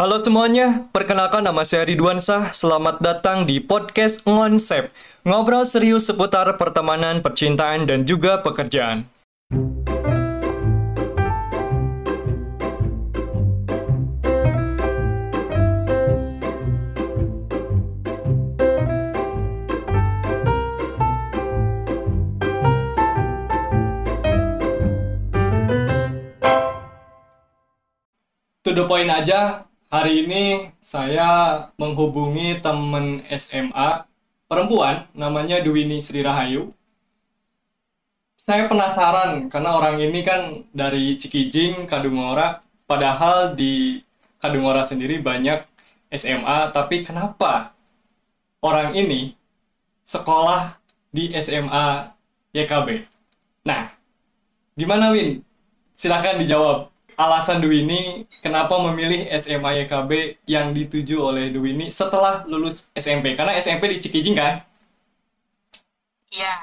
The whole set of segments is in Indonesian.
Halo semuanya, perkenalkan nama saya Ridwan Sah. Selamat datang di podcast Ngonsep. Ngobrol serius seputar pertemanan, percintaan, dan juga pekerjaan. To the point aja, hari ini saya menghubungi temen SMA perempuan namanya Dwini Sri Rahayu. Saya penasaran karena orang ini kan dari Cikijing, Kadungora, padahal di Kadungora sendiri banyak SMA, tapi kenapa orang ini sekolah di SMA YKB? Nah, gimana Win? Silakan dijawab alasan Dwini kenapa memilih SMA YKB yang dituju oleh Dwini setelah lulus SMP? Karena SMP di Cikijing kan? Iya.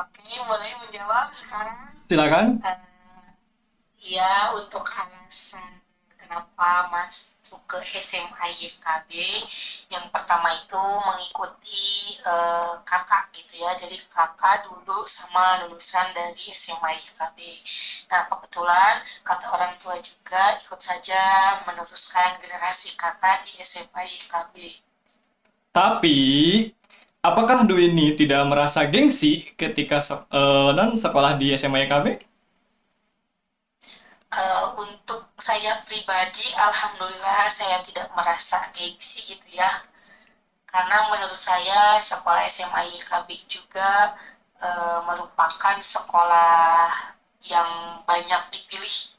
Oke, boleh menjawab sekarang? Silakan. Eh, Iya, untuk alasan kenapa masuk ke SMA YKB, yang pertama itu mengikuti eh, kakak gitu ya. Jadi kakak dulu sama lulusan dari SMA YKB. Nah, kebetulan kata orang tua juga ikut saja meneruskan generasi kakak di SMA YKB. Tapi apakah Dwini tidak merasa gengsi ketika eh, non sekolah di SMA YKB? Eh, untuk saya pribadi, alhamdulillah saya tidak merasa gengsi gitu ya. Karena menurut saya sekolah SMA YKB juga eh, merupakan sekolah yang banyak dipilih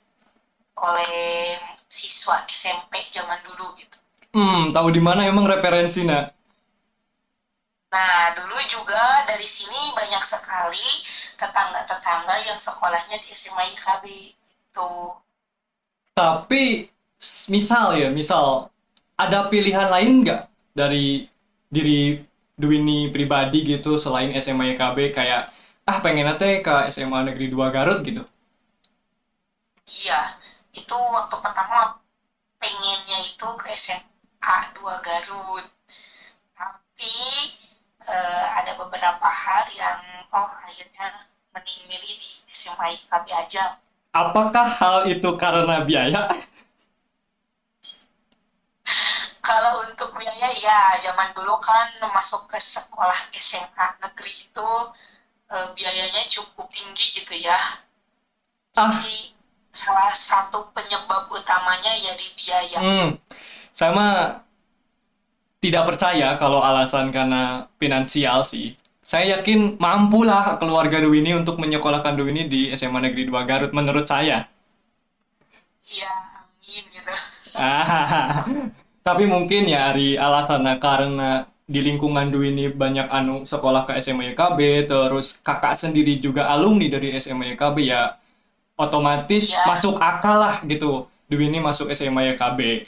oleh siswa SMP zaman dulu gitu. Hmm, tahu di mana emang referensinya? Nah, dulu juga dari sini banyak sekali tetangga-tetangga yang sekolahnya di SMA YKB gitu. Tapi misal ya, misal ada pilihan lain nggak dari diri Dwini pribadi gitu selain SMA YKB kayak ah pengen teh ke SMA Negeri 2 Garut gitu. Iya, itu waktu pertama pengennya itu ke SMA 2 Garut. Tapi eh, ada beberapa hal yang oh akhirnya mending milih di SMA IKB aja. Apakah hal itu karena biaya? Kalau untuk biaya ya zaman dulu kan masuk ke sekolah SMA negeri itu eh, biayanya cukup tinggi gitu ya. Ah, Jadi salah satu penyebab utamanya ya di biaya. hmm, saya mah tidak percaya kalau alasan karena finansial sih. Saya yakin mampulah keluarga Dwini untuk menyekolahkan Dwini di SMA Negeri 2 Garut menurut saya. Iya, amin gitu. Ah, tapi mungkin ya Ari alasannya karena di lingkungan Dwi ini banyak anu sekolah ke SMA YKB, terus kakak sendiri juga alumni dari SMA YKB ya otomatis Ya. masuk akal lah gitu. Dwi ini masuk SMA YKB.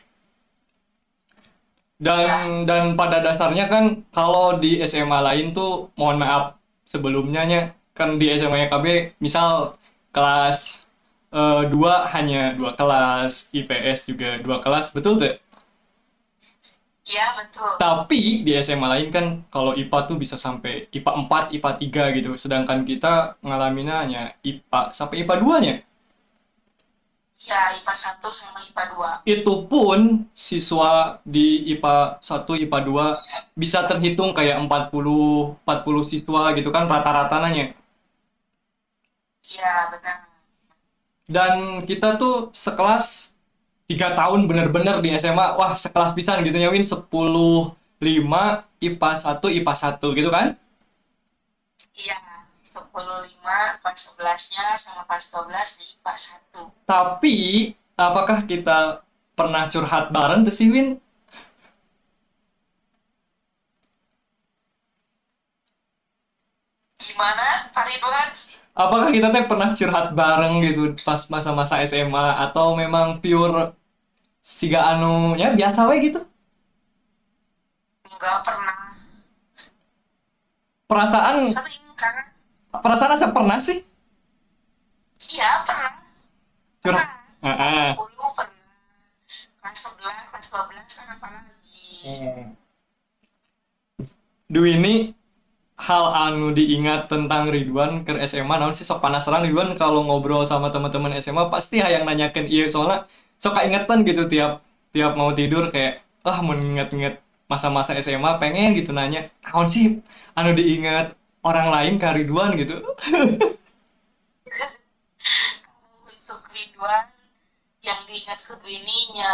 Dan dan pada dasarnya kan kalau di SMA lain tuh mohon maaf sebelumnya nya kan di SMA YKB misal kelas eh, dua hanya dua kelas, IPS juga dua kelas, betul tuh? Iya, betul. Tapi di SMA lain kan kalau IPA tuh bisa sampai IPA 4, IPA 3 gitu. Sedangkan kita ngalaminnya hanya IPA sampai IPA 2-nya. Ya, IPA 1 sama IPA 2. Itu pun siswa di IPA 1, IPA 2 bisa terhitung kayak 40, 40 siswa gitu kan rata-ratanya. Iya, benar. Dan kita tuh sekelas 3 tahun bener-bener di SMA. Wah, sekelas pisan gitu ya Win 10 5 IPA 1 IPA 1 gitu kan? Iya, 10 5 kelas 11-nya sama kelas 12 di IPA 1. Tapi apakah kita pernah curhat bareng tuh sih Win? Gimana, Pak Ridwan? Apakah kita teh pernah curhat bareng gitu pas masa-masa SMA atau memang pure siga anu ya biasa we gitu? Enggak pernah. Perasaan Sering kan? Perasaan asa pernah sih Iya, pernah. curhat. Pernah. Ah, ah. Kelas 10 pernah. Kelas 11-12 kan apalagi. Hmm. Duh ini hal anu diingat tentang Ridwan ke SMA naon sih sok penasaran Ridwan kalau ngobrol sama teman-teman SMA pasti hayang nanyakan iya soalnya sok ingetan gitu tiap tiap mau tidur kayak ah mau inget-inget masa-masa SMA pengen gitu nanya naon sih anu diingat orang lain ke Ridwan gitu Untuk Ridwan yang diingat ke ininya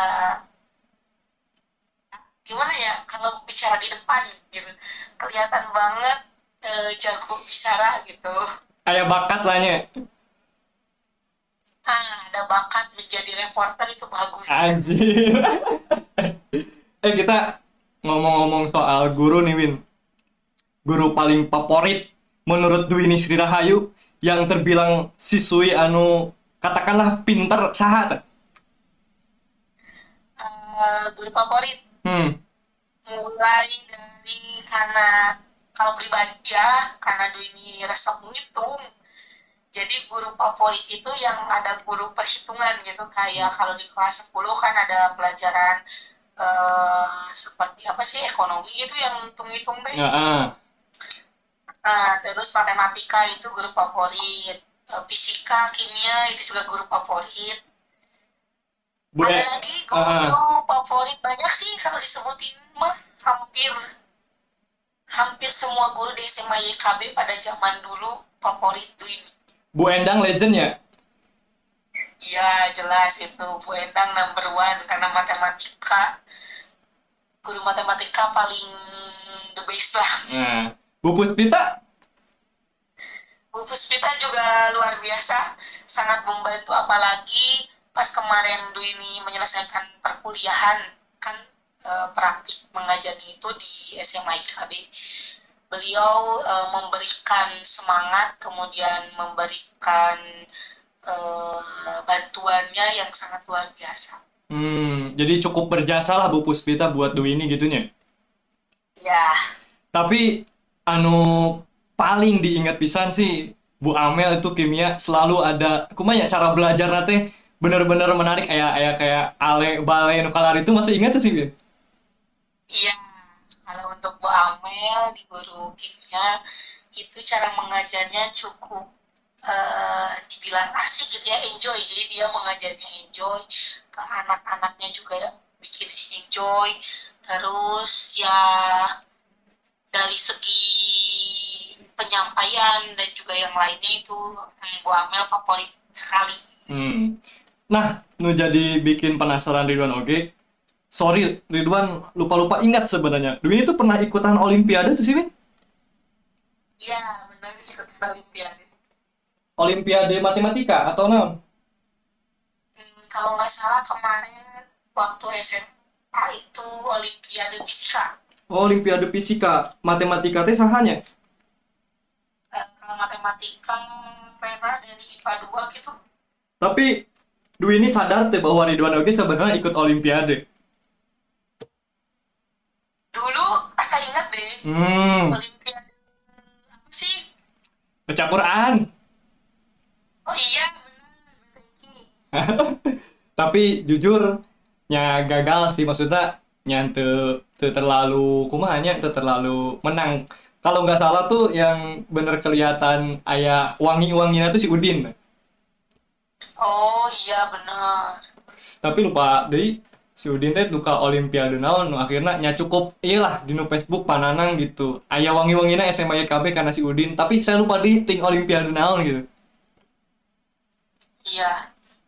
gimana ya kalau bicara di depan gitu kelihatan banget eh, jago bicara gitu. kayak bakat lahnya Ah, ada bakat menjadi reporter itu bagus. anjir eh kita ngomong-ngomong soal guru nih Win guru paling favorit menurut Dwini Sri Rahayu yang terbilang siswi anu katakanlah pinter sahat Eh, guru favorit? Hmm. Mulai dari karena kalau pribadi ya karena dulu ini resep ngitung. Jadi guru favorit itu yang ada guru perhitungan gitu. Kayak kalau di kelas 10 kan ada pelajaran eh, seperti apa sih ekonomi itu yang hitung-hitung deh. Ya ah. Nah, terus matematika itu guru favorit Eh, fisika kimia itu juga guru favorit Bu, ada eh, lagi ah. guru favorit banyak sih kalau disebutin mah hampir hampir semua guru di SMA YKB pada zaman dulu favorit tuh ini. Bu Endang legend ya Iya jelas itu Bu Endang number one karena matematika guru matematika paling the best lah. nah Bu Puspita Bu Puspita juga luar biasa sangat membantu apalagi pas kemarin Du ini menyelesaikan perkuliahan kan eh, praktik mengajarnya itu di SMA IKB beliau eh, memberikan semangat kemudian memberikan eh, bantuannya yang sangat luar biasa. Hmm jadi cukup berjasa lah Bu Puspita buat Dwini gitunya? Ya Tapi anu paling diingat pisan sih Bu Amel itu kimia selalu ada kumanya cara belajar nate bener-bener menarik kayak kayak kayak ale bale nu kalar itu masih ingat sih iya kalau untuk Bu Amel di guru kimia itu cara mengajarnya cukup eh, dibilang asik gitu ya enjoy. Jadi dia mengajarnya enjoy ke anak-anaknya juga bikin enjoy. Terus ya dari segi penyampaian dan juga yang lainnya itu hmm, Bu Amel favorit sekali Hmm. Nah, nu jadi bikin penasaran Ridwan oke. Sorry, Ridwan lupa-lupa ingat sebenarnya. Dwini tuh pernah ikutan Olimpiade tuh sih, Win? iya benar ikut olimpiade Olimpiade matematika atau non? Hmm, kalau nggak salah kemarin waktu SMA itu olimpiade fisika Olimpiade fisika, matematika teh sahanya. Eh, kalau matematika pernah dari IPA 2 gitu Tapi Dwi ini sadar tuh bahwa Ridwan Oge sebenarnya ikut Olimpiade. dulu asal ingat deh Hmm, olimpiade apa sih baca Quran. oh iya benar. Tapi jujur nya gagal sih maksudnya nya teu terlalu kumanya teu terlalu menang. Kalau nggak salah tuh yang bener kelihatan ayah wangi-wanginya tuh si Udin. oh iya benar Tapi lupa deh si Udin teh duka Olimpiade naon akhirnya nya cukup iyalah di nu Facebook pananang gitu. Ayah wangi-wangina SMA YKB karena si Udin, tapi saya lupa di ting Olimpiade naon gitu. iya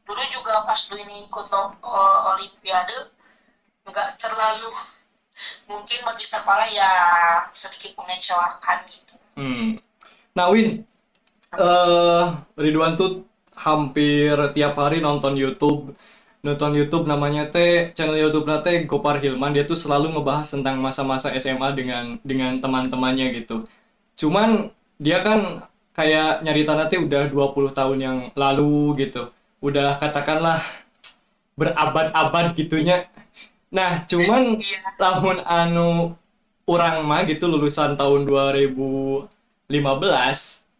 dulu juga pas dulu ini ikut o- olimpiade nggak terlalu mungkin bagi sekolah ya sedikit mengecewakan gitu Hmm. Nah, Win, eh Ridwan tuh hampir tiap hari nonton YouTube. Nonton YouTube namanya teh channel YouTube teh Gopar Hilman. Dia tuh selalu ngebahas tentang masa-masa SMA dengan dengan teman-temannya gitu. Cuman dia kan kayak nyarita nanti udah 20 tahun yang lalu gitu. Udah katakanlah berabad-abad gitunya. Nah, cuman iya. tahun anu orang mah gitu lulusan tahun 2015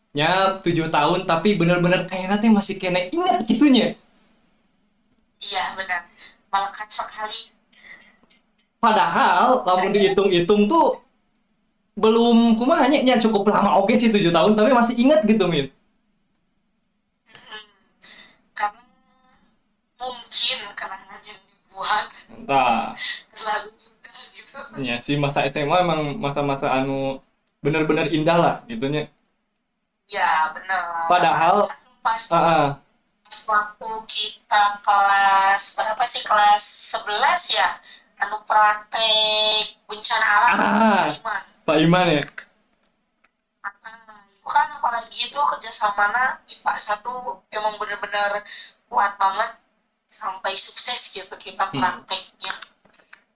nya 7 tahun tapi bener-bener kayak nanti masih kena ingat gitunya. Iya benar. Melekat sekali. Padahal lamun dihitung-hitung tuh belum kumaha nya cukup lama. Oke sih 7 tahun tapi masih ingat gitu min. Mm-mm. karena mungkin yang dibuat entah terlalu gitu. Ya sih masa SMA emang masa-masa anu bener-bener indah lah gitunya. Ya benar padahal pas ah, ah, pas waktu kita kelas berapa sih kelas 11 ya? Anu praktek bencana alam Ah. Pak Iman. Pak Iman ya? Ah, itu kan apalagi itu kerjasamanya IPA satu emang bener-bener kuat banget sampai sukses gitu kita Hmm. prakteknya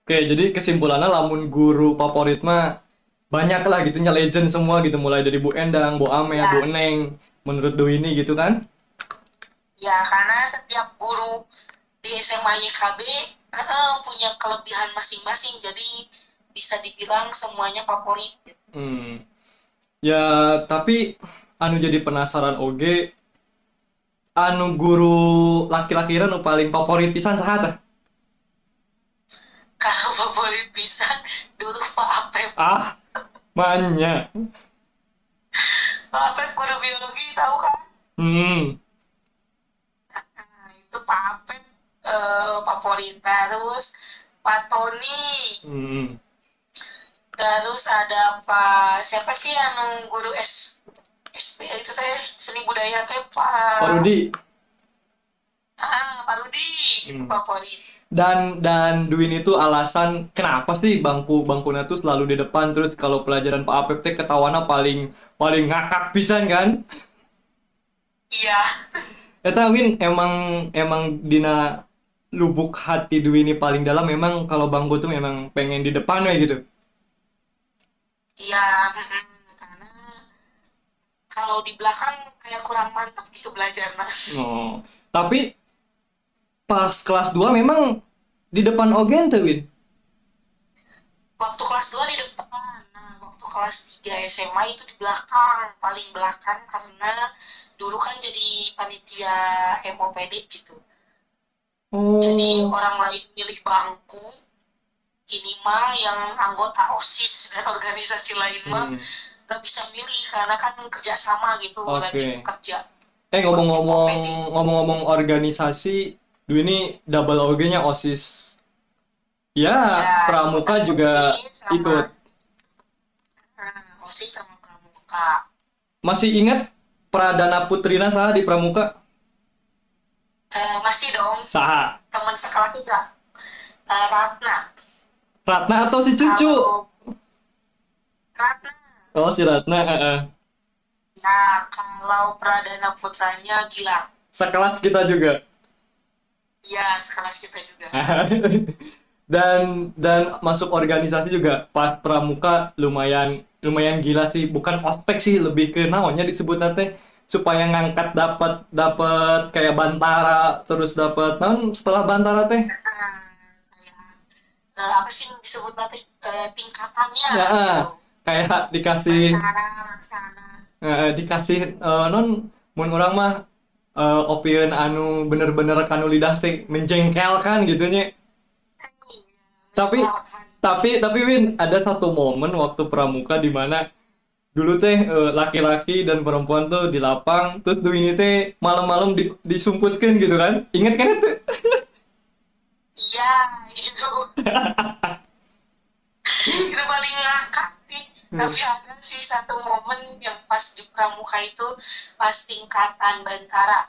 Oke, jadi kesimpulannya lamun guru favorit mah banyak lah gitunya legend semua gitu mulai dari Bu Endang, Bu Ame, Ya. Bu Neng, menurut Dewi ini gitu kan? ya karena setiap guru di SMA YKB eh, punya kelebihan masing-masing jadi bisa dibilang semuanya favorit Hmm. Ya, tapi anu jadi penasaran oge anu guru laki-laki anu paling favorit pisan saha tah? kalau favorit pisan dulu Pak Apep Ah, manya. Pak Apep guru biologi tahu kan Hmm. Nah, itu Pak Apep eh, favorit terus Pak Tony Hmm. terus ada Pak siapa sih yang guru S SP itu teh seni budaya teh Pak Rudi ah Pak Rudi itu Hmm. favorit dan dan Duin itu alasan kenapa sih bangku bangkunya tuh selalu di depan terus kalau pelajaran Pak Apep teh ketawana paling paling ngakak pisan kan? iya Eta Win emang emang dina lubuk hati Dwi ini paling dalam memang kalau bangku tuh memang pengen di depan ya gitu. iya kalau di belakang kayak kurang mantap gitu belajarnya Oh, tapi pas kelas 2 memang di depan Ogen tuh Win. waktu kelas 2 di depan. Nah waktu kelas 3 SMA itu di belakang paling belakang karena dulu kan jadi panitia MOPD gitu. Jadi Oh, orang lain milih bangku ini mah yang anggota OSIS dan organisasi lain mah. Hmm. Gak bisa milih karena kan kerjasama gitu Oke. lagi kerja Eh ngomong-ngomong ngomong-ngomong organisasi, Dwi ini double OG-nya OSIS. Ya, Ya, Pramuka juga sama- ikut. nah, OSIS sama pramuka Masih ingat Pradana Putrina saha di Pramuka? Eh, masih dong Saha? teman sekolah juga Eh, Ratna Ratna atau si Cucu? Kalau- Oh, si Ratna. eh, eh. Nah, kalau Pradana Putranya Gilang. Sekelas kita juga. Ya, sekelas kita juga. dan dan masuk organisasi juga pas pramuka lumayan lumayan gila sih bukan ospek sih lebih ke naonnya disebut nanti supaya ngangkat dapat dapat kayak bantara terus dapat naon setelah bantara teh kayak, eh, apa sih disebut nanti eh, tingkatannya Ya, ah. gitu. Kayak dikasih eh, dikasih eh, non mun orang mah eh, opieun anu bener-bener kanu lidah teh menjengkelkan gitu nya Tapi- Tapi tapi Win ada satu momen waktu pramuka di mana dulu teh eh, laki-laki dan perempuan tuh di lapang terus dulu ini teh malam-malam di, disumputkan gitu kan. Inget kan itu? Iya, itu. itu paling ngakak. Hmm. Tapi ada sih satu momen yang pas di Pramuka itu pas tingkatan Bantara.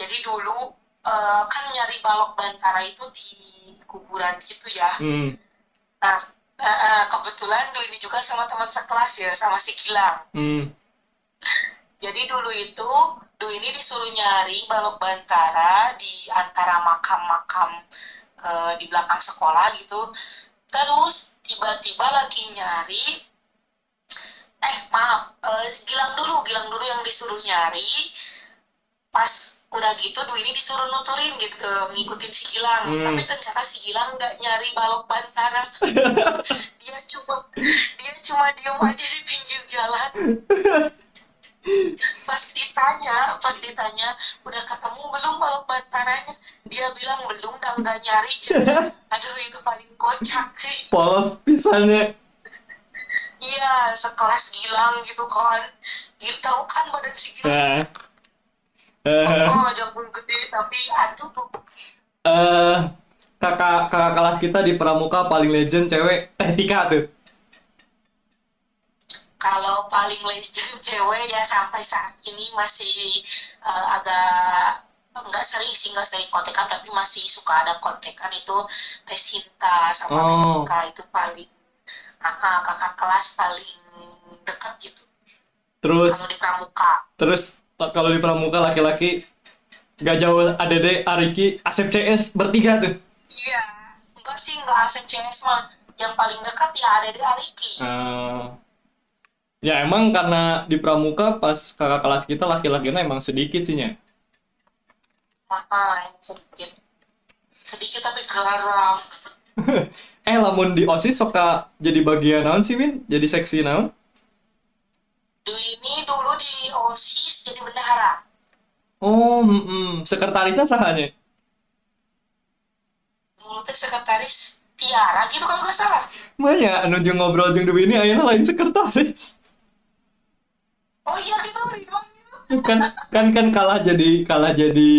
Jadi dulu eh, kan nyari balok Bantara itu di kuburan gitu ya. hmm. Nah, eh, kebetulan dulu ini juga sama teman sekelas ya, sama si Gilang. Hmm. Jadi dulu itu, dulu ini disuruh nyari balok Bantara di antara makam-makam eh, di belakang sekolah gitu. Terus tiba-tiba lagi nyari, eh maaf, eh, Gilang dulu, Gilang dulu yang disuruh nyari. Pas udah gitu, dulu ini disuruh nuturin gitu, ngikutin si Gilang. Hmm. Tapi ternyata si Gilang nggak nyari balok Bantara. dia cuma dia cuma diem aja di pinggir jalan pas ditanya pas ditanya udah ketemu belum balok bantaranya dia bilang belum dan nggak nyari cuy aduh itu paling kocak sih polos pisannya sekelas Gilang gitu kan. Gitu tahu kan badan si Gilang. Eh. Oh jambul gede tapi aduh eh, kakak kakak kelas kita di pramuka paling legend cewek teh Tika tuh. Kalau paling legend cewek ya sampai saat ini masih eh, agak nggak sering sih nggak sering kontekan tapi masih suka ada kontekan itu Teh Sinta sama Teh Oh. Tika itu paling kakak kelas paling dekat gitu. Terus kalau di Pramuka. terus kalau di pramuka laki-laki gak jauh ADD Ariki Asep CS bertiga tuh. Iya enggak sih enggak Asep CS mah. Yang paling dekat ya ada di Ariki. Eh, ya emang karena di pramuka pas kakak kelas kita laki-lakinya emang sedikit sih nya. Ah, sedikit. Sedikit tapi garam eh lamun di osis suka jadi bagian naon sih Win jadi seksi naon? Ini dulu di OSIS jadi bendahara. Oh mm, mm. sekretarisnya sahanya? Dulu teh sekretaris Tiara gitu kalau nggak salah. Makanya anu jeung ngobrol jeung Dewi ini ayeuna lain sekretaris. Oh iya gitu gitu kan kan kan kalah jadi kalah jadi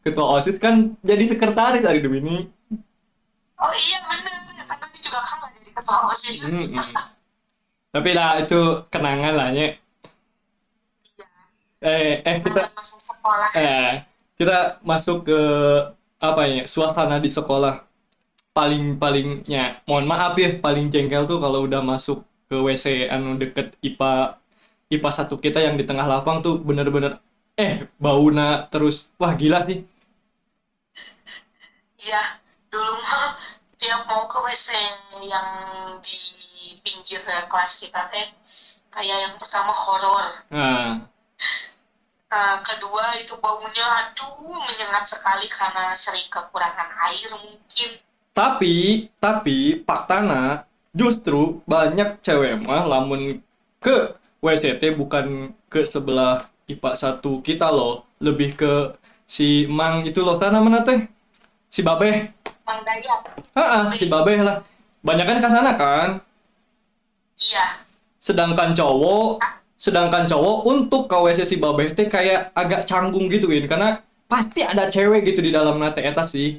ketua osis kan jadi sekretaris hari Dewi ini oh iya bener karena dia juga kalah jadi ketua OSIS Mm, mm. tapi lah itu kenangan lah iya. Eh eh kita masa sekolah. Eh kita masuk ke apa ya suasana di sekolah. Paling palingnya mohon maaf ya paling jengkel tuh kalau udah masuk ke WC anu deket IPA IPA satu kita yang di tengah lapang tuh bener-bener eh bauna terus. Wah gila sih. Iya, dulu mah tiap mau ke WC yang di pinggir kelas kita teh kayak yang pertama horor, nah Eh, kedua itu baunya aduh menyengat sekali karena sering kekurangan air mungkin. tapi tapi faktana justru banyak cewek mah lamun ke WC teh bukan ke sebelah IPA satu kita loh. Lebih ke si Mang itu loh sana mana teh? Si Babeh Mang Dayat, ah si Babeh lah. Banyak kan ke sana kan? Iya, sedangkan cowok sedangkan cowok untuk ke WC si Babeh teh kayak agak canggung gitu Win. Karena pasti ada cewek gitu di dalam nate eta sih.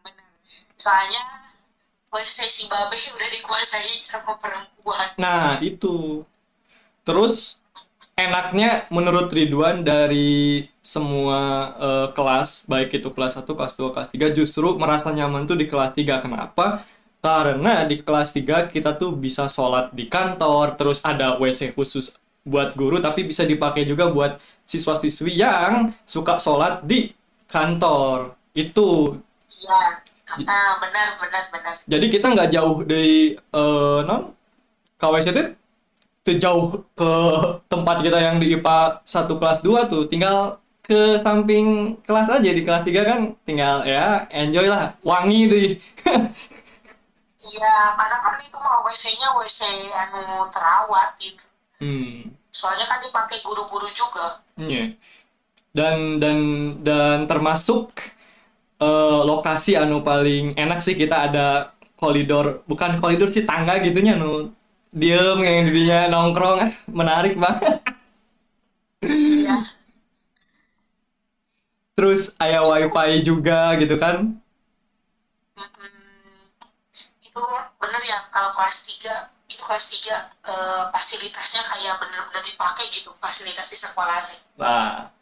Bener. Soalnya WC si Babe udah dikuasai sama perempuan. Nah, itu. Terus enaknya menurut Ridwan dari semua eh, kelas, baik itu kelas 1, kelas 2, kelas 3 justru merasa nyaman tuh di kelas 3. Kenapa? Karena di kelas 3 kita tuh bisa sholat di kantor, terus ada WC khusus buat guru tapi bisa dipakai juga buat siswa-siswi yang suka sholat di kantor. Itu. Iya, ah, benar benar benar. Jadi kita nggak jauh dari eh, non KWC itu tuh jauh ke tempat kita yang di IPA 1 kelas 2 tuh tinggal ke samping kelas aja di kelas 3 kan tinggal ya enjoy lah wangi deh Iya, karena kan itu mah WC-nya WC anu terawat gitu. hmm Soalnya kan dipakai guru-guru juga. iya. dan dan dan termasuk eh, lokasi anu paling enak sih kita ada koridor bukan koridor sih tangga gitunya nu diem yang dirinya nongkrong ah menarik banget Iya. terus ada wifi juga gitu kan. Itu bener ya kalau kelas 3 itu kelas 3 eh, fasilitasnya kayak bener-bener dipakai gitu fasilitas di sekolah Nah,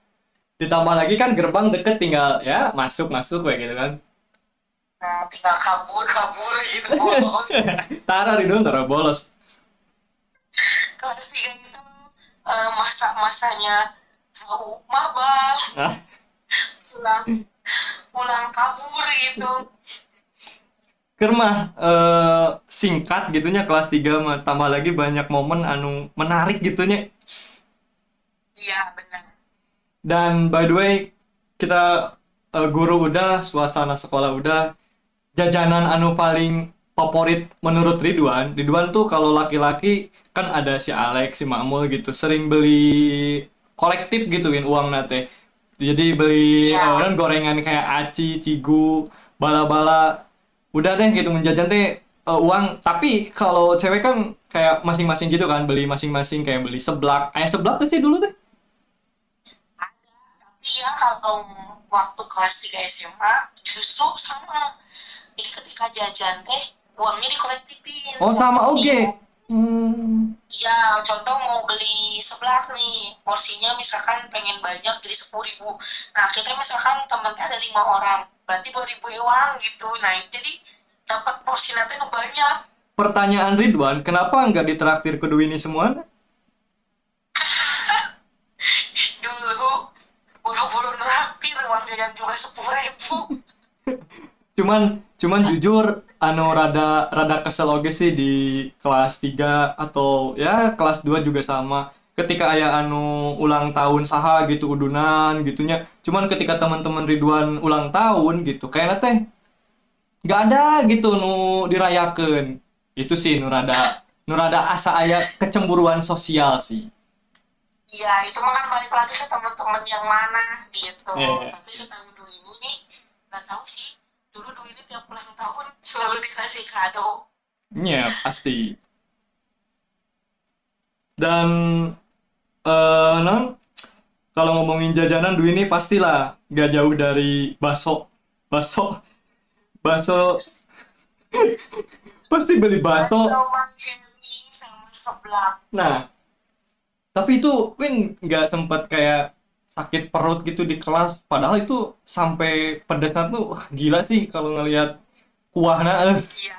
ditambah lagi kan gerbang deket tinggal ya masuk masuk kayak gitu kan. Nah, tinggal kabur kabur gitu bolos. Tara Ridwan Tara bolos. Kelas 3 itu eh, masa-masanya tahu mabal Nah, pulang pulang kabur gitu. Kermah eh, singkat gitunya kelas 3 mah. Tambah lagi banyak momen anu menarik gitunya. iya benar. Dan by the way kita eh, guru udah, suasana sekolah udah, jajanan anu paling favorit menurut Ridwan. Ridwan tuh kalau laki-laki kan ada si Alex, si Makmul gitu, sering beli kolektif gitu Win uang nate. Jadi beli Iya. eh, kan gorengan kayak aci, cigu, bala-bala. udah deh gitu menjajan teh uh, uang tapi kalau cewek kan kayak masing-masing gitu kan beli masing-masing kayak beli seblak ayah seblak tuh sih dulu tuh ada tapi ya kalau waktu kelas 3 SMA justru sama jadi ketika jajan teh uangnya dikolektifin oh sama oke okay. hmm. Ya, contoh mau beli seblak nih, porsinya misalkan pengen banyak jadi sepuluh ribu. Nah, kita misalkan temennya ada lima orang, berarti dua ribu uang gitu. Nah, jadi dapat porsi nanti banyak. pertanyaan Ridwan kenapa nggak ditraktir kedua ini semua Dulu buru-buru neraktir uang jajan juga sepuluh ribu. cuman cuman jujur anu rada rada kesel oge sih di kelas 3 atau ya kelas 2 juga sama ketika ayah anu ulang tahun saha gitu udunan gitunya cuman ketika teman-teman Ridwan ulang tahun gitu kayaknya teh nggak ada gitu nu dirayakan itu sih nu rada nu rada asa ayah kecemburuan sosial sih Iya, itu mah kan balik lagi ke teman-teman yang mana gitu. Iya. Tapi setahun dulu ini nih, nggak tahu sih. Dulu dulu ini tiap ulang tahun selalu dikasih kado. Iya, pasti. Dan eh non kalau ngomongin jajanan Dwi ini pastilah gak jauh dari bakso. Bakso. Bakso. Pasti beli seblak. Nah, tapi itu Win nggak sempat kayak sakit perut gitu di kelas. Padahal itu sampai pedasnya tuh wah, gila sih kalau ngelihat kuahnya. Iya.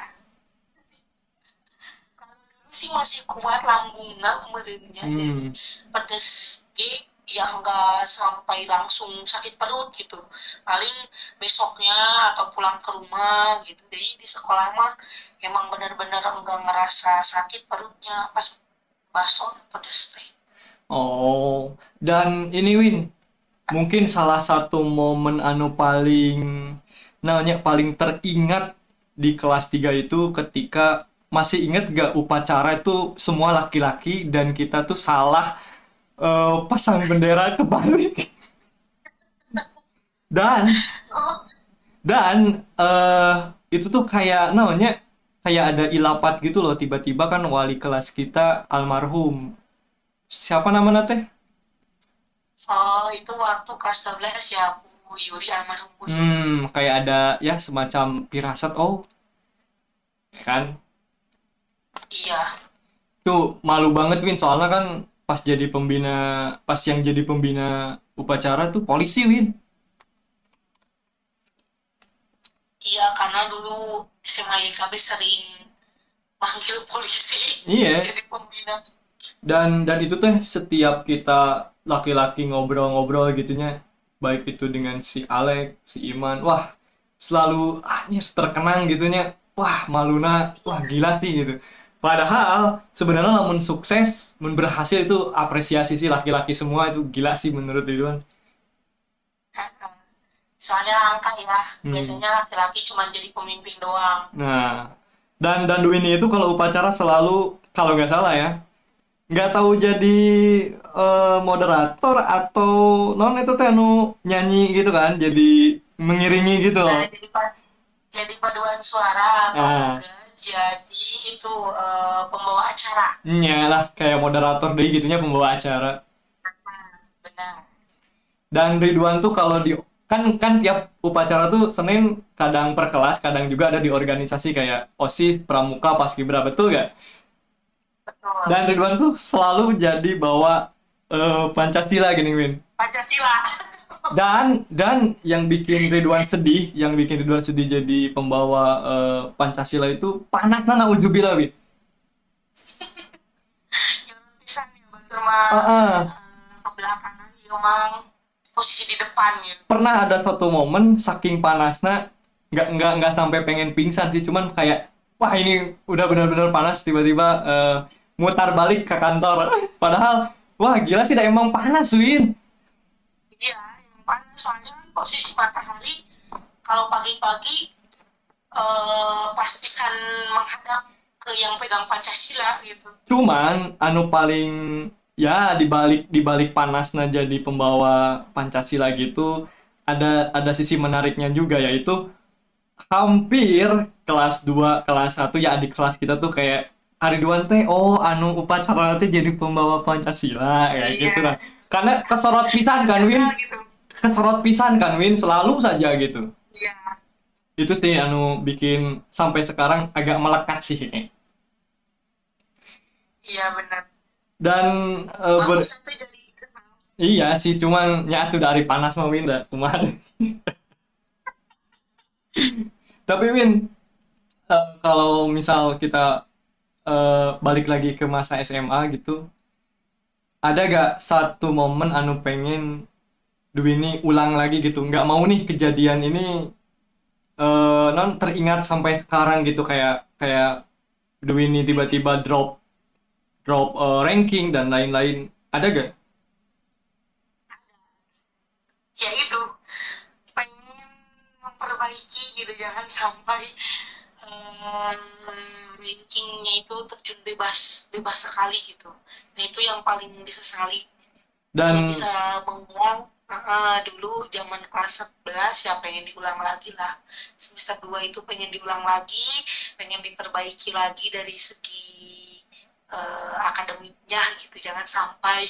Kalau dulu sih masih kuat lambungnya merenya. Hmm. Pedes G yang nggak sampai langsung sakit perut gitu. Paling besoknya atau pulang ke rumah gitu. Jadi di sekolah mah emang benar-benar enggak ngerasa sakit perutnya pas bakso pedes teh. Oh, dan ini Win, mungkin salah satu momen anu paling namanya paling teringat di kelas 3 itu ketika masih inget gak upacara itu semua laki-laki dan kita tuh salah eh, pasang bendera kebalik. Dan dan eh itu tuh kayak namanya kayak ada ilapat gitu loh tiba-tiba kan wali kelas kita almarhum siapa namanya teh? Oh itu waktu kelas 12 ya Bu Yuri almarhum Bu Yuri. Hmm, kayak ada ya semacam firasat oh, ya kan? Iya. Tuh malu banget Win soalnya kan pas jadi pembina, pas yang jadi pembina upacara tuh polisi Win. Iya, karena dulu SMA YKB sering manggil polisi Iya. jadi pembina. Dan dan itu teh setiap kita laki-laki ngobrol-ngobrol gitunya, baik itu dengan si Alek, si Iman, wah selalu anyes terkenang gitunya. Wah, maluna, wah gila sih gitu. Padahal sebenarnya namun sukses, mun berhasil itu apresiasi sih laki-laki semua itu gila sih menurut Ridwan. Soalnya langka ya, Hmm. biasanya laki-laki cuma jadi pemimpin doang. Nah, dan dan Dwi itu kalau upacara selalu kalau nggak salah ya, nggak tahu jadi eh, moderator atau non itu teh anu nyanyi gitu kan, jadi mengiringi gitu loh. Nah, jadi jadi paduan suara atau Ah. jadi itu eh, pembawa acara. Nya lah kayak moderator deh gitunya pembawa acara. Benar. Dan Ridwan tuh kalau di kan kan tiap upacara tuh Senin kadang per kelas, kadang juga ada di organisasi kayak OSIS, Pramuka, Paskibra, betul gak? Dan Ridwan tuh selalu jadi bawa eh, Pancasila gini Win. Pancasila. Dan dan yang bikin Ridwan sedih, yang bikin Ridwan sedih jadi pembawa eh, Pancasila itu panas nana ujubillah Win. Ya, ah. eh, kebelakangan ya emang posisi di depan gitu. Pernah ada suatu momen saking panasnya nggak nggak nggak sampai pengen pingsan sih, cuman kayak wah ini udah benar-benar panas tiba-tiba eh, mutar balik ke kantor. Padahal wah gila sih dah emang panas Win. Iya, yang panas soalnya posisi matahari kalau pagi-pagi eh pas pisan menghadap ke yang pegang Pancasila gitu. Cuman anu paling ya dibalik dibalik panasnya jadi pembawa Pancasila gitu ada ada sisi menariknya juga yaitu hampir kelas 2, kelas 1 ya adik kelas kita tuh kayak hari Duan teh oh anu upacara nanti jadi pembawa Pancasila ya Iya. gitu lah. Karena kesorot pisan kan Win, gitu kesorot pisan kan Win selalu saja gitu. iya Itu sih anu bikin sampai sekarang agak melekat sih ini. iya benar Dan eh, ber- jadi iya sih cuman nyatu dari panas mah Win kemarin. Tapi Win, eh, kalau misal kita eh, balik lagi ke masa SMA gitu, ada gak satu momen anu pengen Dwi ini ulang lagi gitu? Nggak mau nih kejadian ini eh, non teringat sampai sekarang gitu kayak kayak Dwi ini tiba-tiba drop drop eh, ranking dan lain-lain. Ada gak? ya itu pengen memperbaiki gitu jangan sampai em, rankingnya itu terjun bebas bebas sekali gitu. Nah itu yang paling disesali. Dan bisa mengulang uh, dulu zaman kelas 11 ya pengen diulang lagi lah. Semester 2 itu pengen diulang lagi pengen diperbaiki lagi dari segi uh, akademiknya gitu. Jangan sampai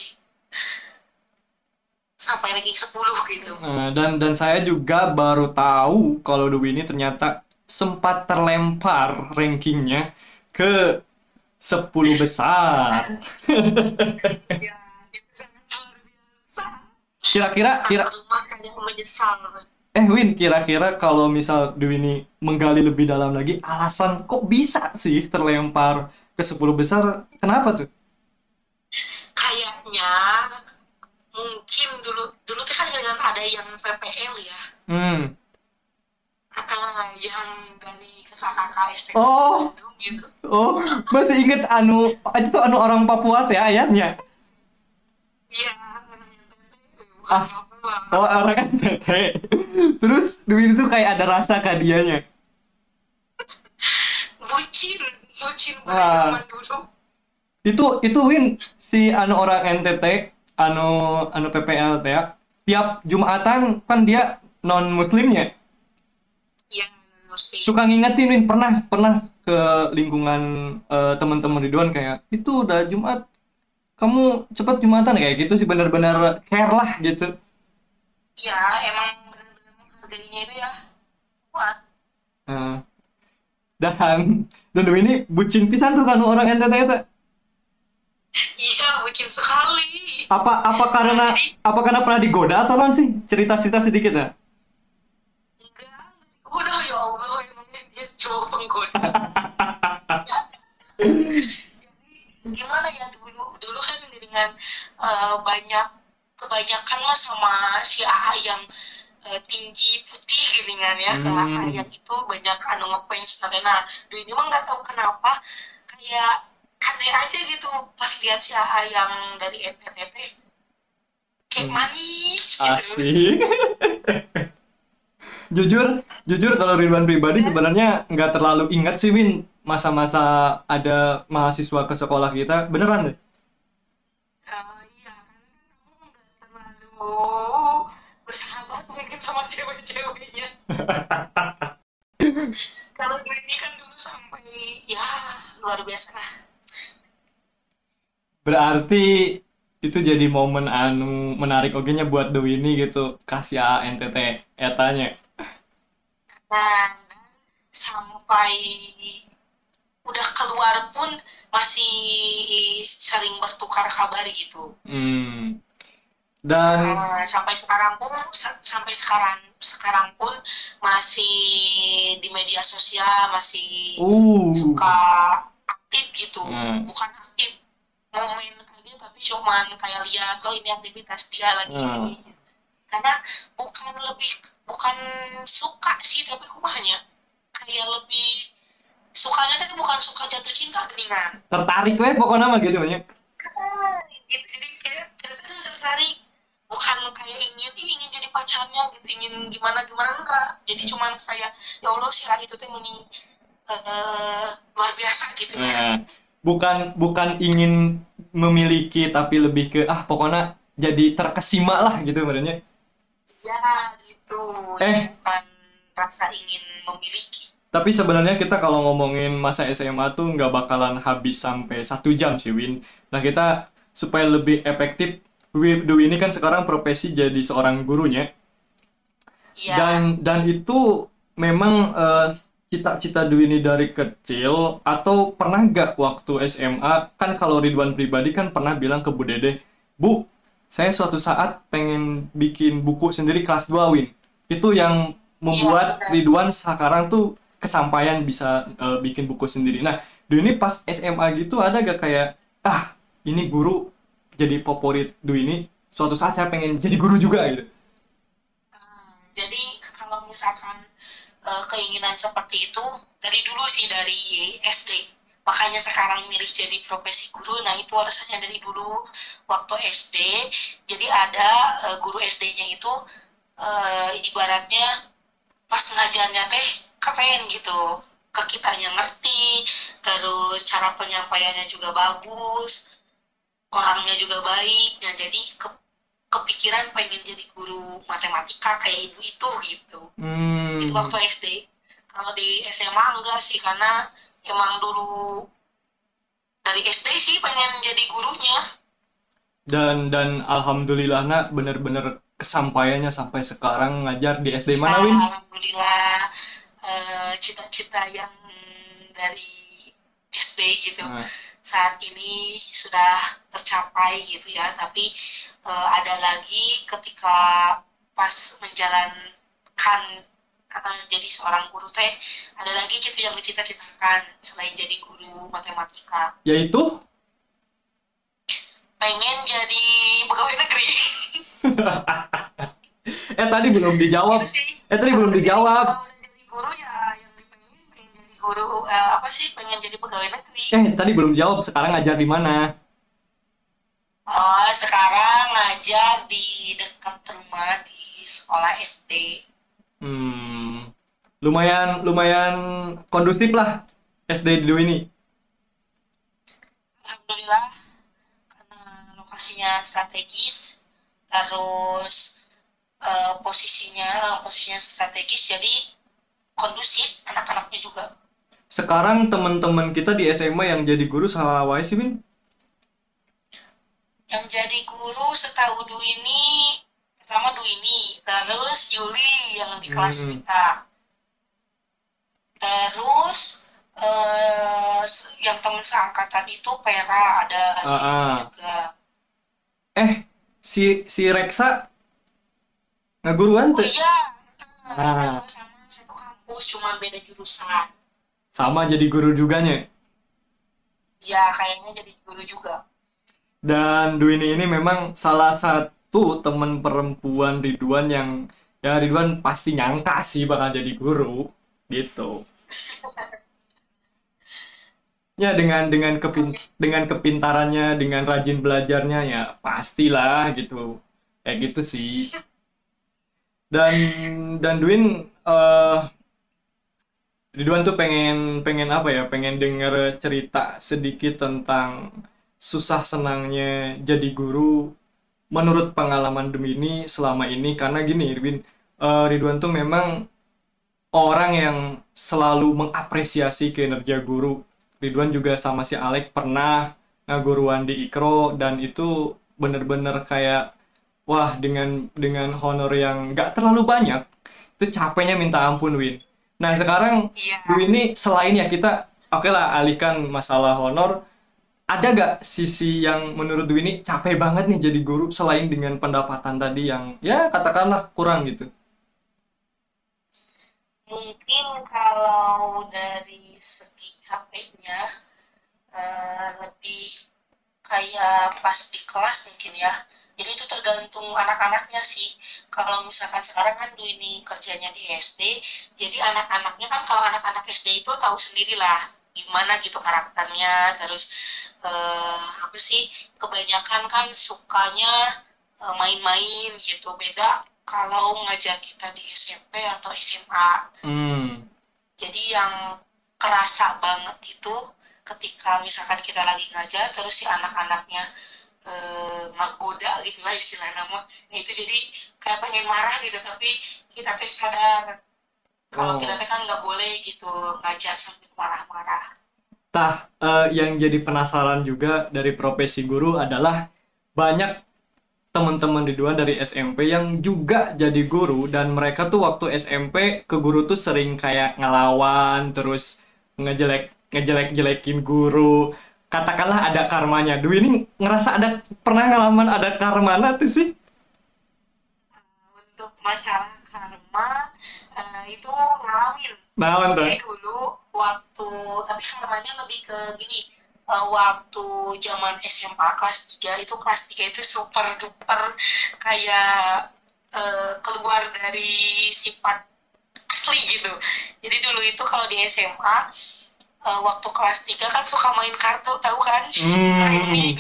sampai ranking 10 gitu. Eh, dan dan saya juga baru tahu kalau Dewi ini ternyata sempat terlempar rankingnya ke 10 besar. ya Kira-kira kira eh Win, kira-kira kalau misal Dewi ini menggali lebih dalam lagi alasan kok bisa sih terlempar ke 10 besar? Kenapa tuh? kayaknya mungkin dulu dulu tuh kan dengan ada yang PPL ya Hmm. Ah, yang dari kakak-kakak STK Oh. Bandung gitu Oh, masih inget anu itu anu orang Papua teh ayatnya. iya As- Papua Oh, orang NTT. Terus Dewi itu kayak ada rasa ke dianya. bucin bucin pada Ah. zaman dulu itu itu Win si anu orang NTT anu anu PPLT ya tiap Jumatan kan dia non muslimnya mesti. Suka ngingetin Win. Pernah pernah ke lingkungan eh, teman-teman Ridwan kayak itu udah Jumat. Kamu cepat Jumatan. Kayak gitu sih benar-benar care lah gitu. Ya emang benar-benar menghargainya itu ya kuat. Eh, dan dan ini bucin pisan tuh kan orang NTT itu iya bucin sekali. Apa apa karena apa karena pernah digoda atau non sih? Cerita-cerita sedikit ya? Enggak. Udah ya Allah emangnya dia cowok gimana ya dulu dulu kan dengan eh, banyak kebanyakan mah sama si AA yang eh, tinggi putih gini kan ya Hmm. AA yang itu banyak anu ngefans nah, nah dulu ini mah nggak tahu kenapa kayak aneh aja gitu pas lihat si AA yang dari NTT kayak Hmm. manis gitu Asik. jujur, jujur kalau Ridwan pribadi sebenarnya nggak terlalu ingat sih Win masa-masa ada mahasiswa ke sekolah kita beneran deh. Ah, iya kan terlalu bersahabat mungkin sama cewek-ceweknya kalau gue ini kan dulu sampai ya luar biasa lah Berarti itu jadi momen anu menarik oke nya buat Dewi ini gitu kasih A NTT etanya. Dan sampai udah keluar pun masih sering bertukar kabar gitu Hmm. Dan Eh, sampai sekarang pun sa- sampai sekarang sekarang pun masih di media sosial masih uh suka aktif gitu Hmm. bukan aktif momen kayak gitu tapi cuman kayak lihat oh ini aktivitas dia lagi Hmm. Karena bukan lebih bukan suka sih tapi kumahnya kayak lebih sukanya tapi bukan suka jatuh cinta geningan tertarik weh pokoknya mah gitu banyak. Ah, gitu jadi kayak tertarik tertarik. Bukan kayak ingin "Ih, ingin jadi pacarnya gitu ingin gimana gimana enggak. Jadi cuman kayak ya Allah si Rai itu teh meni eh, luar biasa gitu ya. Nah, bukan bukan ingin memiliki tapi lebih ke ah pokoknya jadi terkesima lah gitu sebenarnya. Iya gitu Eh. bukan rasa ingin memiliki Tapi sebenarnya kita kalau ngomongin masa SMA tuh nggak bakalan habis sampai satu jam sih, Win. Nah, kita supaya lebih efektif, Wi- Dwi ini kan sekarang profesi jadi seorang gurunya. Iya, Dan dan itu memang eh, cita-cita Dwi ini dari kecil atau pernah nggak waktu SMA kan kalau Ridwan pribadi kan pernah bilang ke Bu Dede, Bu, saya suatu saat pengen bikin buku sendiri kelas 2 Win. Itu yang membuat benar. Ridwan sekarang tuh kesampaian bisa eh, bikin buku sendiri. Nah, Dwi ini pas SMA gitu ada gak kayak ah ini guru jadi favorit Dwi ini suatu saat saya pengen jadi guru juga gitu. Hmm, jadi kalau misalkan eh, keinginan seperti itu dari dulu sih dari SD. Makanya sekarang milih jadi profesi guru. Nah itu alasannya dari dulu waktu SD. Jadi ada eh, guru SD-nya itu eh, ibaratnya pas ngajarnya teh keren gitu. Ke kitanya ngerti, terus cara penyampaiannya juga bagus, orangnya juga baik. Nah jadi ke- kepikiran pengen jadi guru matematika kayak ibu itu gitu Hmm. itu waktu SD kalau di SMA enggak sih karena emang dulu dari SD sih pengen jadi gurunya. Dan dan alhamdulillah nak bener-bener kesampaiannya sampai sekarang ngajar di SD mana Win? alhamdulillah eh, cita-cita yang dari SD gitu Nah, saat ini sudah tercapai gitu ya. Tapi eh, ada lagi ketika pas menjalankan eh, jadi seorang guru teh ada lagi gitu yang dicita-citakan selain jadi guru matematika yaitu pengen jadi pegawai negeri eh tadi belum dijawab. Gitu sih Eh tadi belum dijawab. jadi guru ya yang dipengen pengen jadi guru eh, apa sih pengen jadi pegawai negeri Eh tadi belum jawab. Sekarang ngajar di mana? Oh, sekarang ngajar di dekat rumah di sekolah SD. Hmm, lumayan lumayan kondusif lah SD Dwi ini. Alhamdulillah karena lokasinya strategis, terus eh, posisinya posisinya strategis jadi kondusif anak-anaknya juga. Sekarang teman-teman kita di SMA yang jadi guru salah sih Win. Yang jadi guru setahu Dwi ini pertama ini, terus Yuli yang di kelas Hmm. kita. Terus eh yang teman seangkatan itu Pera ada Ah, ah. juga. Eh si si Reksa ngaguruan Oh tuh. iya, Ah. sama sama satu kampus, cuma beda jurusan. Sama jadi guru juganya. Ya kayaknya jadi guru juga. Dan Dwini ini memang salah satu teman perempuan Ridwan yang ya Ridwan pasti nyangka sih bakal jadi guru gitu. Ya dengan dengan kepin dengan kepintarannya, dengan rajin belajarnya ya pastilah gitu. Kayak gitu sih. Dan dan Dwin eh Ridwan tuh pengen pengen apa ya? Pengen denger cerita sedikit tentang susah senangnya jadi guru menurut pengalaman Dwini selama ini karena gini Ridwan eh, Ridwan tuh memang orang yang selalu mengapresiasi kinerja guru. Ridwan juga sama si Alek pernah ngaguruan di Ikro dan itu bener-bener kayak wah dengan dengan honor yang nggak terlalu banyak itu capeknya minta ampun Win. Nah sekarang Iya. Dwi ini selain ya kita oke lah alihkan masalah honor ada gak sisi yang menurut Dwi ini capek banget nih jadi guru selain dengan pendapatan tadi yang ya katakanlah kurang gitu Mungkin kalau dari segi capeknya eh, lebih kayak pas di kelas mungkin ya. Jadi itu tergantung anak-anaknya sih. Kalau misalkan sekarang kan Dwi ini kerjanya di SD, jadi anak-anaknya kan kalau anak-anak SD itu tahu sendirilah gimana gitu karakternya, terus eh, apa sih kebanyakan kan sukanya eh, main-main gitu. Beda kalau ngajar kita di SMP atau SMA. hmm Jadi yang kerasa banget itu ketika misalkan kita lagi ngajar terus si anak-anaknya eh, ngagoda gitu lah istilah nama. Nah itu jadi kayak pengen marah gitu tapi kita teh sadar kalau Oh. kita teh kan nggak boleh gitu ngajar sambil marah-marah Tah, eh, yang jadi penasaran juga dari profesi guru adalah banyak teman-teman di dua dari SMP yang juga jadi guru dan mereka tuh waktu SMP ke guru tuh sering kayak ngelawan terus ngejelek ngejelek-jelekin guru. Katakanlah ada karmanya. Dwi ini ngerasa ada pernah ngalaman ada karmana tuh sih? untuk masalah karma eh, itu ngalamin tuh? Jadi dulu waktu tapi karmanya lebih ke gini eh, waktu zaman SMA kelas 3 itu kelas 3 itu super duper kayak eh, keluar dari sifat asli gitu. Jadi dulu itu kalau di SMA eh, waktu kelas 3 kan suka main kartu tahu kan? Hmm. Nah, ini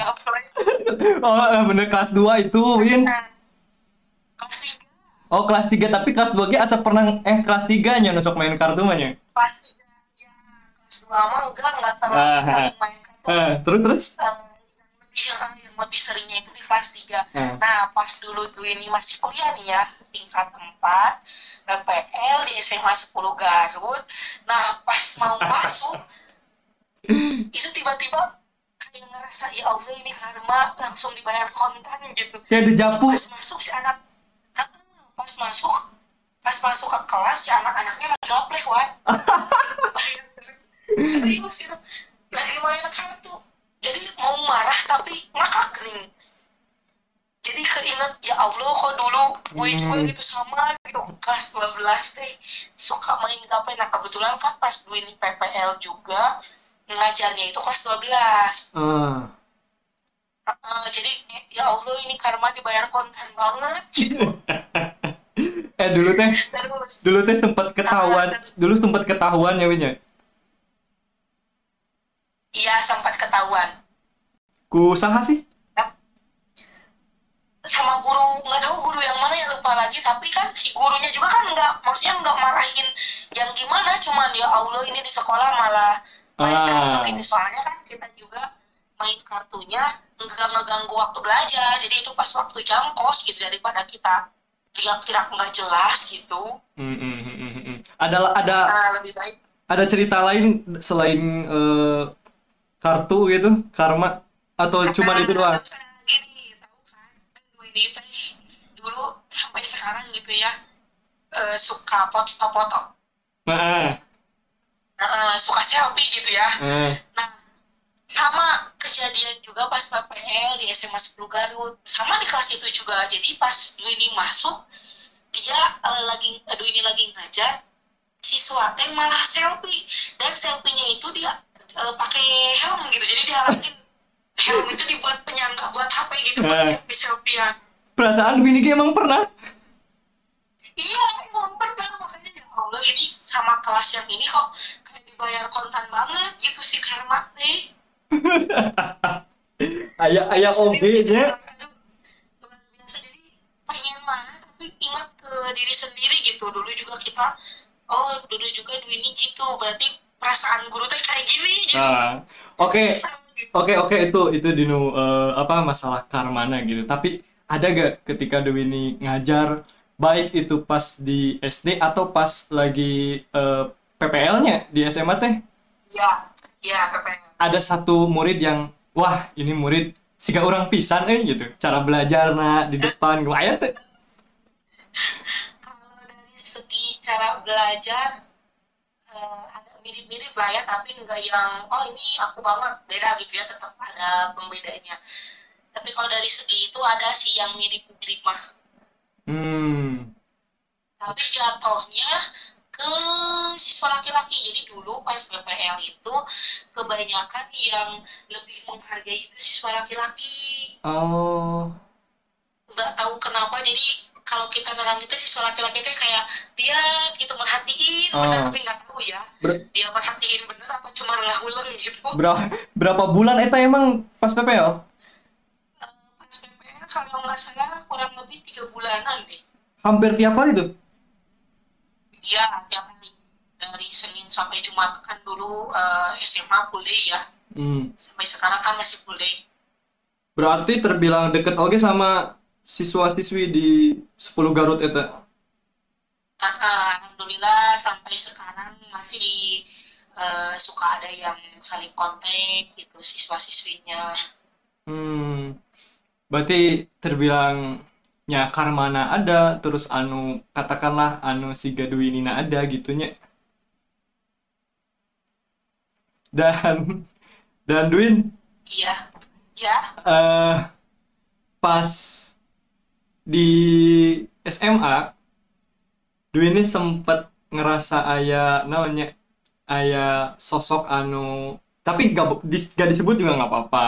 Oh, bener kelas 2 itu, Win. Nah, kelas 3 Oh, kelas 3 tapi kelas 2 ge asa pernah eh kelas 3 nya nusuk main kartu mah nya. kelas 3 kelas 2 mah enggak enggak terlalu Ah, sering main kartu. Eh, terus terus. Yang lebih yang lebih seringnya itu di kelas 3 Hmm. Nah, pas dulu dulu ini masih kuliah nih ya, tingkat 4, PPL di SMA 10 Garut. Nah, pas mau masuk, itu tiba-tiba kayak ngerasa, ya Allah ini karma langsung dibayar kontan gitu. Kayak dijapu. Pas masuk si anak, Ah, pas masuk, pas masuk ke kelas si anak-anaknya lagi gaplek, Wan. Serius itu, lagi main kartu. Jadi mau marah tapi ngakak nih. Jadi keinget ya Allah kok dulu gue juga Hmm. gitu sama gitu. Kelas 12 teh suka main gaple nah kebetulan kan pas gue ini PPL juga ngajarnya itu kelas 12 Ah. Heeh, jadi ya Allah ini karma dibayar kontan banget. Gitu. Eh dulu teh, terus. dulu teh sempat ketahuan, dulu sempat ketahuan ya Win ya. iya sempat ketahuan Ku saha sih? sama guru nggak tahu guru yang mana ya lupa lagi tapi kan si gurunya juga kan nggak maksudnya nggak marahin yang gimana cuman ya Allah ini di sekolah malah main Ah. kartu gitu soalnya kan kita juga main kartunya nggak ngeganggu waktu belajar jadi itu pas waktu jam kos gitu daripada kita teriak-teriak nggak jelas gitu Hmm, hmm. Ada ada nah, lebih baik ada cerita lain selain eh, kartu gitu, karma atau cuma itu doang? Gini tahu kan gue ini teh dulu sampai sekarang gitu ya eh, suka foto-foto Nah, eh, suka selfie gitu ya eh, Nah, sama kejadian juga pas PPL di SMA 10 Garut. Sama di kelas itu juga. Jadi pas Dwi ini masuk, dia eh, lagi Dwi ini lagi ngajar, siswa teh malah selfie. Dan selfie-nya itu dia eh, pakai helm gitu. Jadi dia halangin helm itu dibuat penyangga buat HP gitu, buat Eh. selfie selfiean. perasaan Winnie Ki emang pernah? Iya, emang pernah makanya ya Allah ini sama kelas yang ini kok kayak dibayar kontan banget gitu sih karma teh. Ayah ayah oge nya. Jadi pengen mana tapi ingat ke diri sendiri gitu dulu juga kita oh dulu juga dulu ini gitu berarti perasaan guru teh kayak gini gitu. Ah, Oke, oke oke itu itu dinu eh, apa masalah karmana gitu. Tapi ada gak ketika Dewi ini ngajar baik itu pas di SD atau pas lagi eh, PPL-nya di SMA teh ya ya PPL ada satu murid yang wah ini murid siga orang pisan eh gitu cara belajarna di depan gue aya teh kalau dari segi cara belajar ada mirip-mirip lah ya tapi enggak yang oh ini aku banget. Beda gitu ya tetap ada pembedanya. Tapi kalau dari segi itu ada sih yang mirip-mirip mah. Hmm. Tapi jatuhnya ke siswa laki-laki. Jadi dulu pas PPL itu kebanyakan yang lebih menghargai itu siswa laki-laki. Oh. Nggak tahu kenapa jadi kalau kita nerang itu siswa laki-laki itu kayak dia gitu merhatiin bener Ah. tapi nggak tahu ya Ber- dia merhatiin bener apa cuma ngahuleng gitu berapa berapa bulan eta emang pas PPL Eh, pas PPL kalau nggak salah kurang lebih tiga bulanan deh hampir tiap hari tuh Iya, tiap hari dari Senin sampai Jumat kan dulu eh, SMA full day ya. hmm. Sampai sekarang kan masih full day. berarti terbilang deket oke sama siswa-siswi di 10 Garut eta ah, alhamdulillah sampai sekarang masih eh, suka ada yang saling kontak gitu siswa-siswinya. Hmm, berarti terbilang nyakar mana ada, terus anu katakanlah anu si Gaduinina ada gitunya. Dan dan Duin Iya, ya, eh pas di SMA Duin ini sempet ngerasa aya namanya aya sosok anu tapi gak, dis- gak disebut juga nggak apa-apa.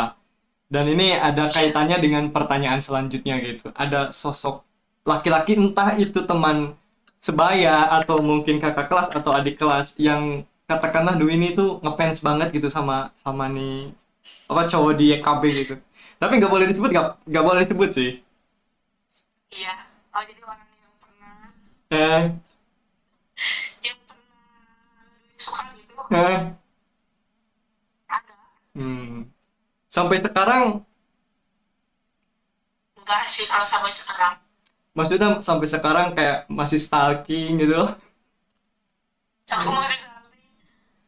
Dan ini ada kaitannya dengan pertanyaan selanjutnya gitu. Ada sosok laki-laki entah itu teman sebaya atau mungkin kakak kelas atau adik kelas yang katakanlah Dwi ini tuh ngefans banget gitu sama sama nih apa cowok di YKB gitu. Tapi nggak boleh disebut nggak boleh disebut sih iya. Oh jadi orang yang pernah eh yang pernah suka gitu eh ada. hmm. sampai sekarang Enggak sih kalau sampai sekarang. maksudnya sampai sekarang kayak masih stalking gitu loh Aku masih saling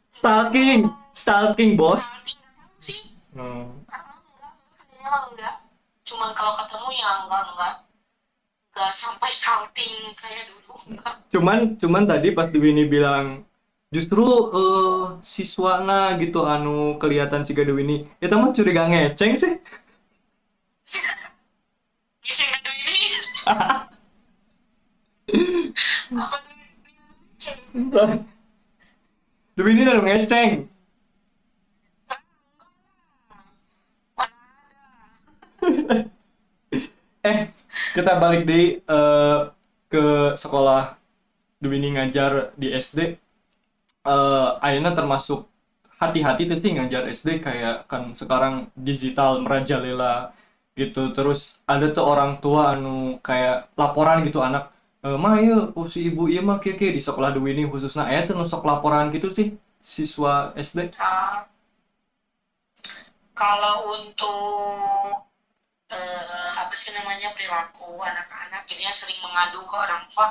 stalking stalking bos tahu sih. Hmm. Enggak, saya enggak. Cuman kalau ketemu ya enggak enggak enggak sampai salting kayak dulu enggak. cuman cuman tadi pas Dwi ini bilang justru eh siswana gitu anu kelihatan si Gaduh ini itu mah curiga ngeceng sih Bisa enggak dulu ini? Apa dulu ini? Anu ngeceng eh kita balik di eh, ke sekolah Dwi ngajar di SD eh Ayeuna termasuk hati-hati tuh sih ngajar SD kayak kan sekarang digital merajalela gitu. Terus ada tuh orang tua anu kayak laporan gitu anak e, mah ieu oh, si ibu ieu mah kieu di sekolah Dwi ini khususnya. Aya tuh nu sok laporan gitu sih siswa SD Ah, kalau untuk eh, apa sih namanya perilaku anak-anak. Yang sering mengadu ke orang tua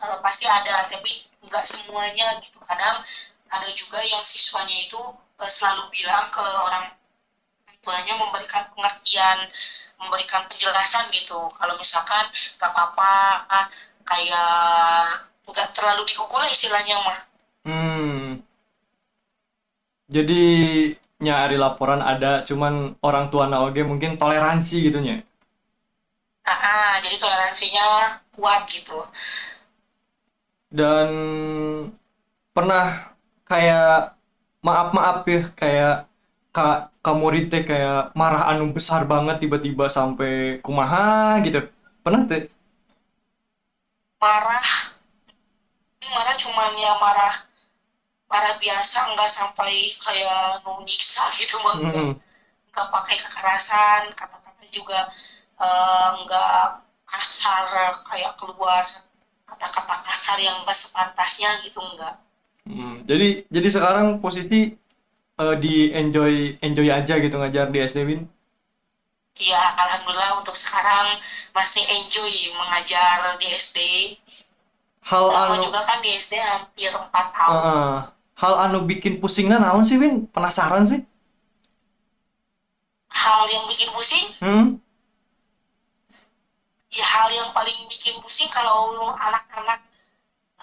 eh, pasti ada tapi nggak semuanya gitu. Kadang ada juga yang siswanya itu eh, selalu bilang ke orang tuanya memberikan pengertian memberikan penjelasan gitu. Kalau misalkan nggak apa-apa kayak nggak terlalu dikukul lah istilahnya mah. Hmm. Jadi nyari laporan ada cuman orang tua na oge mungkin toleransi gitu nya Ah, ah, jadi toleransinya kuat gitu. Dan pernah kayak maaf maaf ya kayak kak kamu teh kayak marah anu besar banget tiba-tiba sampai kumaha gitu. Pernah tuh? Marah? Marah cuman ya marah marah biasa nggak sampai kayak nu nyiksa gitu mah enggak Mm-mm. nggak pakai kekerasan kata-kata juga nggak kasar kayak keluar kata-kata kasar yang nggak sepantasnya gitu enggak Hmm, jadi jadi sekarang posisi eh, di enjoy enjoy aja gitu ngajar di SD Win? Ya alhamdulillah untuk sekarang masih enjoy mengajar di SD hal anu juga kan di SD hampir empat tahun. Eh, hal anu bikin pusingnya naon sih Win? Penasaran sih. Hal yang bikin pusing? Hmm? ya hal yang paling bikin pusing kalau anak-anak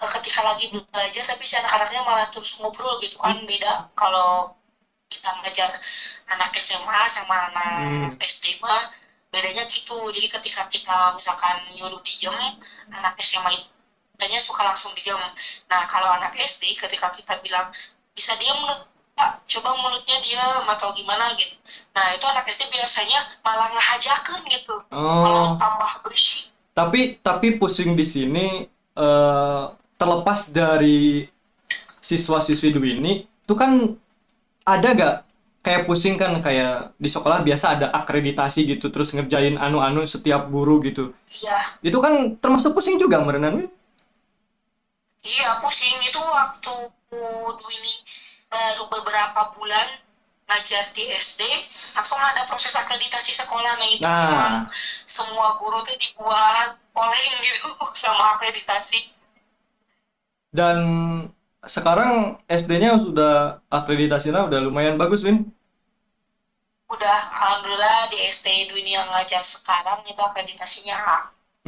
eh, ketika lagi belajar tapi si anak-anaknya malah terus ngobrol gitu kan beda. Kalau kita ngajar anak SMA sama anak Hmm. SD mah bedanya gitu. Jadi ketika kita misalkan nyuruh diem anak SMA itu katanya suka langsung diem. Nah kalau anak SD ketika kita bilang bisa diem nggak? Pak? coba mulutnya diam atau gimana gitu. Nah itu anak SD biasanya malah ngehajakan gitu. Oh. Malah tambah bersih tapi tapi pusing di sini eh, terlepas dari siswa-siswi Dwi ini itu kan ada gak kayak pusing kan kayak di sekolah biasa ada akreditasi gitu terus ngerjain anu-anu setiap guru gitu. Iya. Itu kan termasuk pusing juga merenan Win. Iya, pusing itu waktu dulu ini baru beberapa bulan ngajar di SD, langsung ada proses akreditasi sekolah. Nah itu Nah. semua guru tuh dibuat oleng gitu sama akreditasi. Dan sekarang SD-nya sudah akreditasinya udah lumayan bagus, Win. Udah, alhamdulillah di SD Dwi yang ngajar sekarang itu akreditasinya A.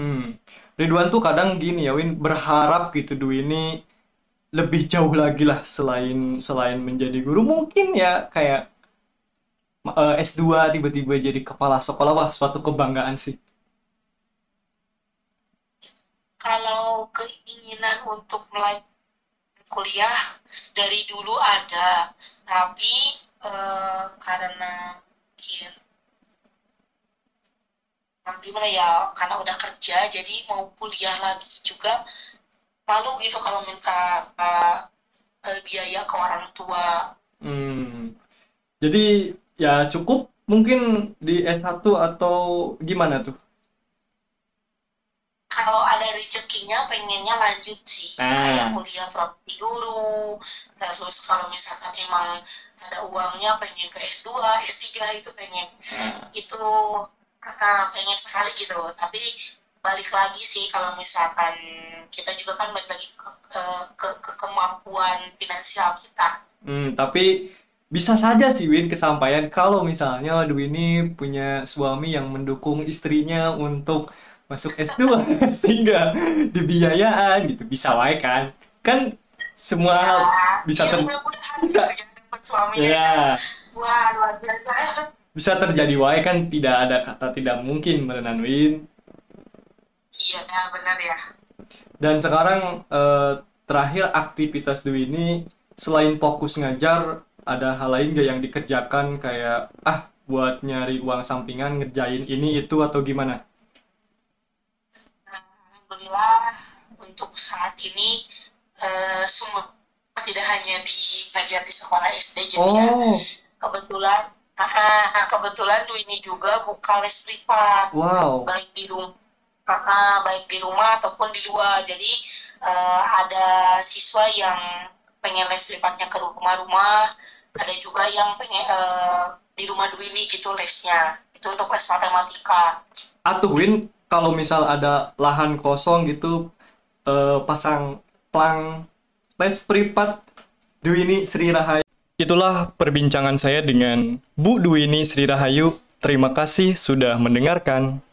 Hmm. Ridwan tuh kadang gini ya, Win, berharap gitu Dwi ini lebih jauh lagi lah selain selain menjadi guru. Mungkin ya kayak eh, S2 tiba-tiba jadi kepala sekolah, wah suatu kebanggaan sih. Kalau keinginan untuk melanjutkan kuliah dari dulu ada, tapi eh, karena mungkin gimana ya, karena udah kerja, jadi mau kuliah lagi juga malu gitu kalau minta eh, eh, biaya ke orang tua. Hmm. Jadi ya cukup mungkin di S1 atau gimana tuh? kalau ada rezekinya pengennya lanjut sih kayak Nah, kuliah properti dulu terus kalau misalkan emang ada uangnya pengen ke S2 S3 itu pengen nah, itu ah, pengen sekali gitu. Tapi balik lagi sih kalau misalkan kita juga kan balik lagi ke, ke, ke, ke kemampuan finansial kita. Hmm, tapi bisa saja sih Win kesampaian kalau misalnya Dwi ini punya suami yang mendukung istrinya untuk masuk S2 sehingga dibiayaan gitu. Bisa wae kan? Kan semua ya hal bisa ya ter bisa. ya suami ya wah luar biasa bisa terjadi wae kan tidak ada kata tidak mungkin merenan Win. Iya benar ya. Dan sekarang eh, terakhir aktivitas Dwi ini selain fokus ngajar ada hal lain gak yang dikerjakan? Kayak ah buat nyari uang sampingan ngerjain ini itu atau gimana? Alhamdulillah untuk saat ini eh, semua tidak hanya diajar di sekolah SD jadi ya. Oh. Kebetulan ah, ah, kebetulan Dwi ini juga buka les privat wow. Baik di rumah baik di rumah ataupun di luar. Jadi eh, ada siswa yang pengen les privatnya ke rumah-rumah. Ada juga yang pengen eh, di rumah Dwi ini gitu lesnya itu untuk les matematika. Atuh Win kalau misal ada lahan kosong gitu eh, pasang plang les privat Dwini Sri Rahayu itulah perbincangan saya dengan Bu Dwini Sri Rahayu. Terima kasih sudah mendengarkan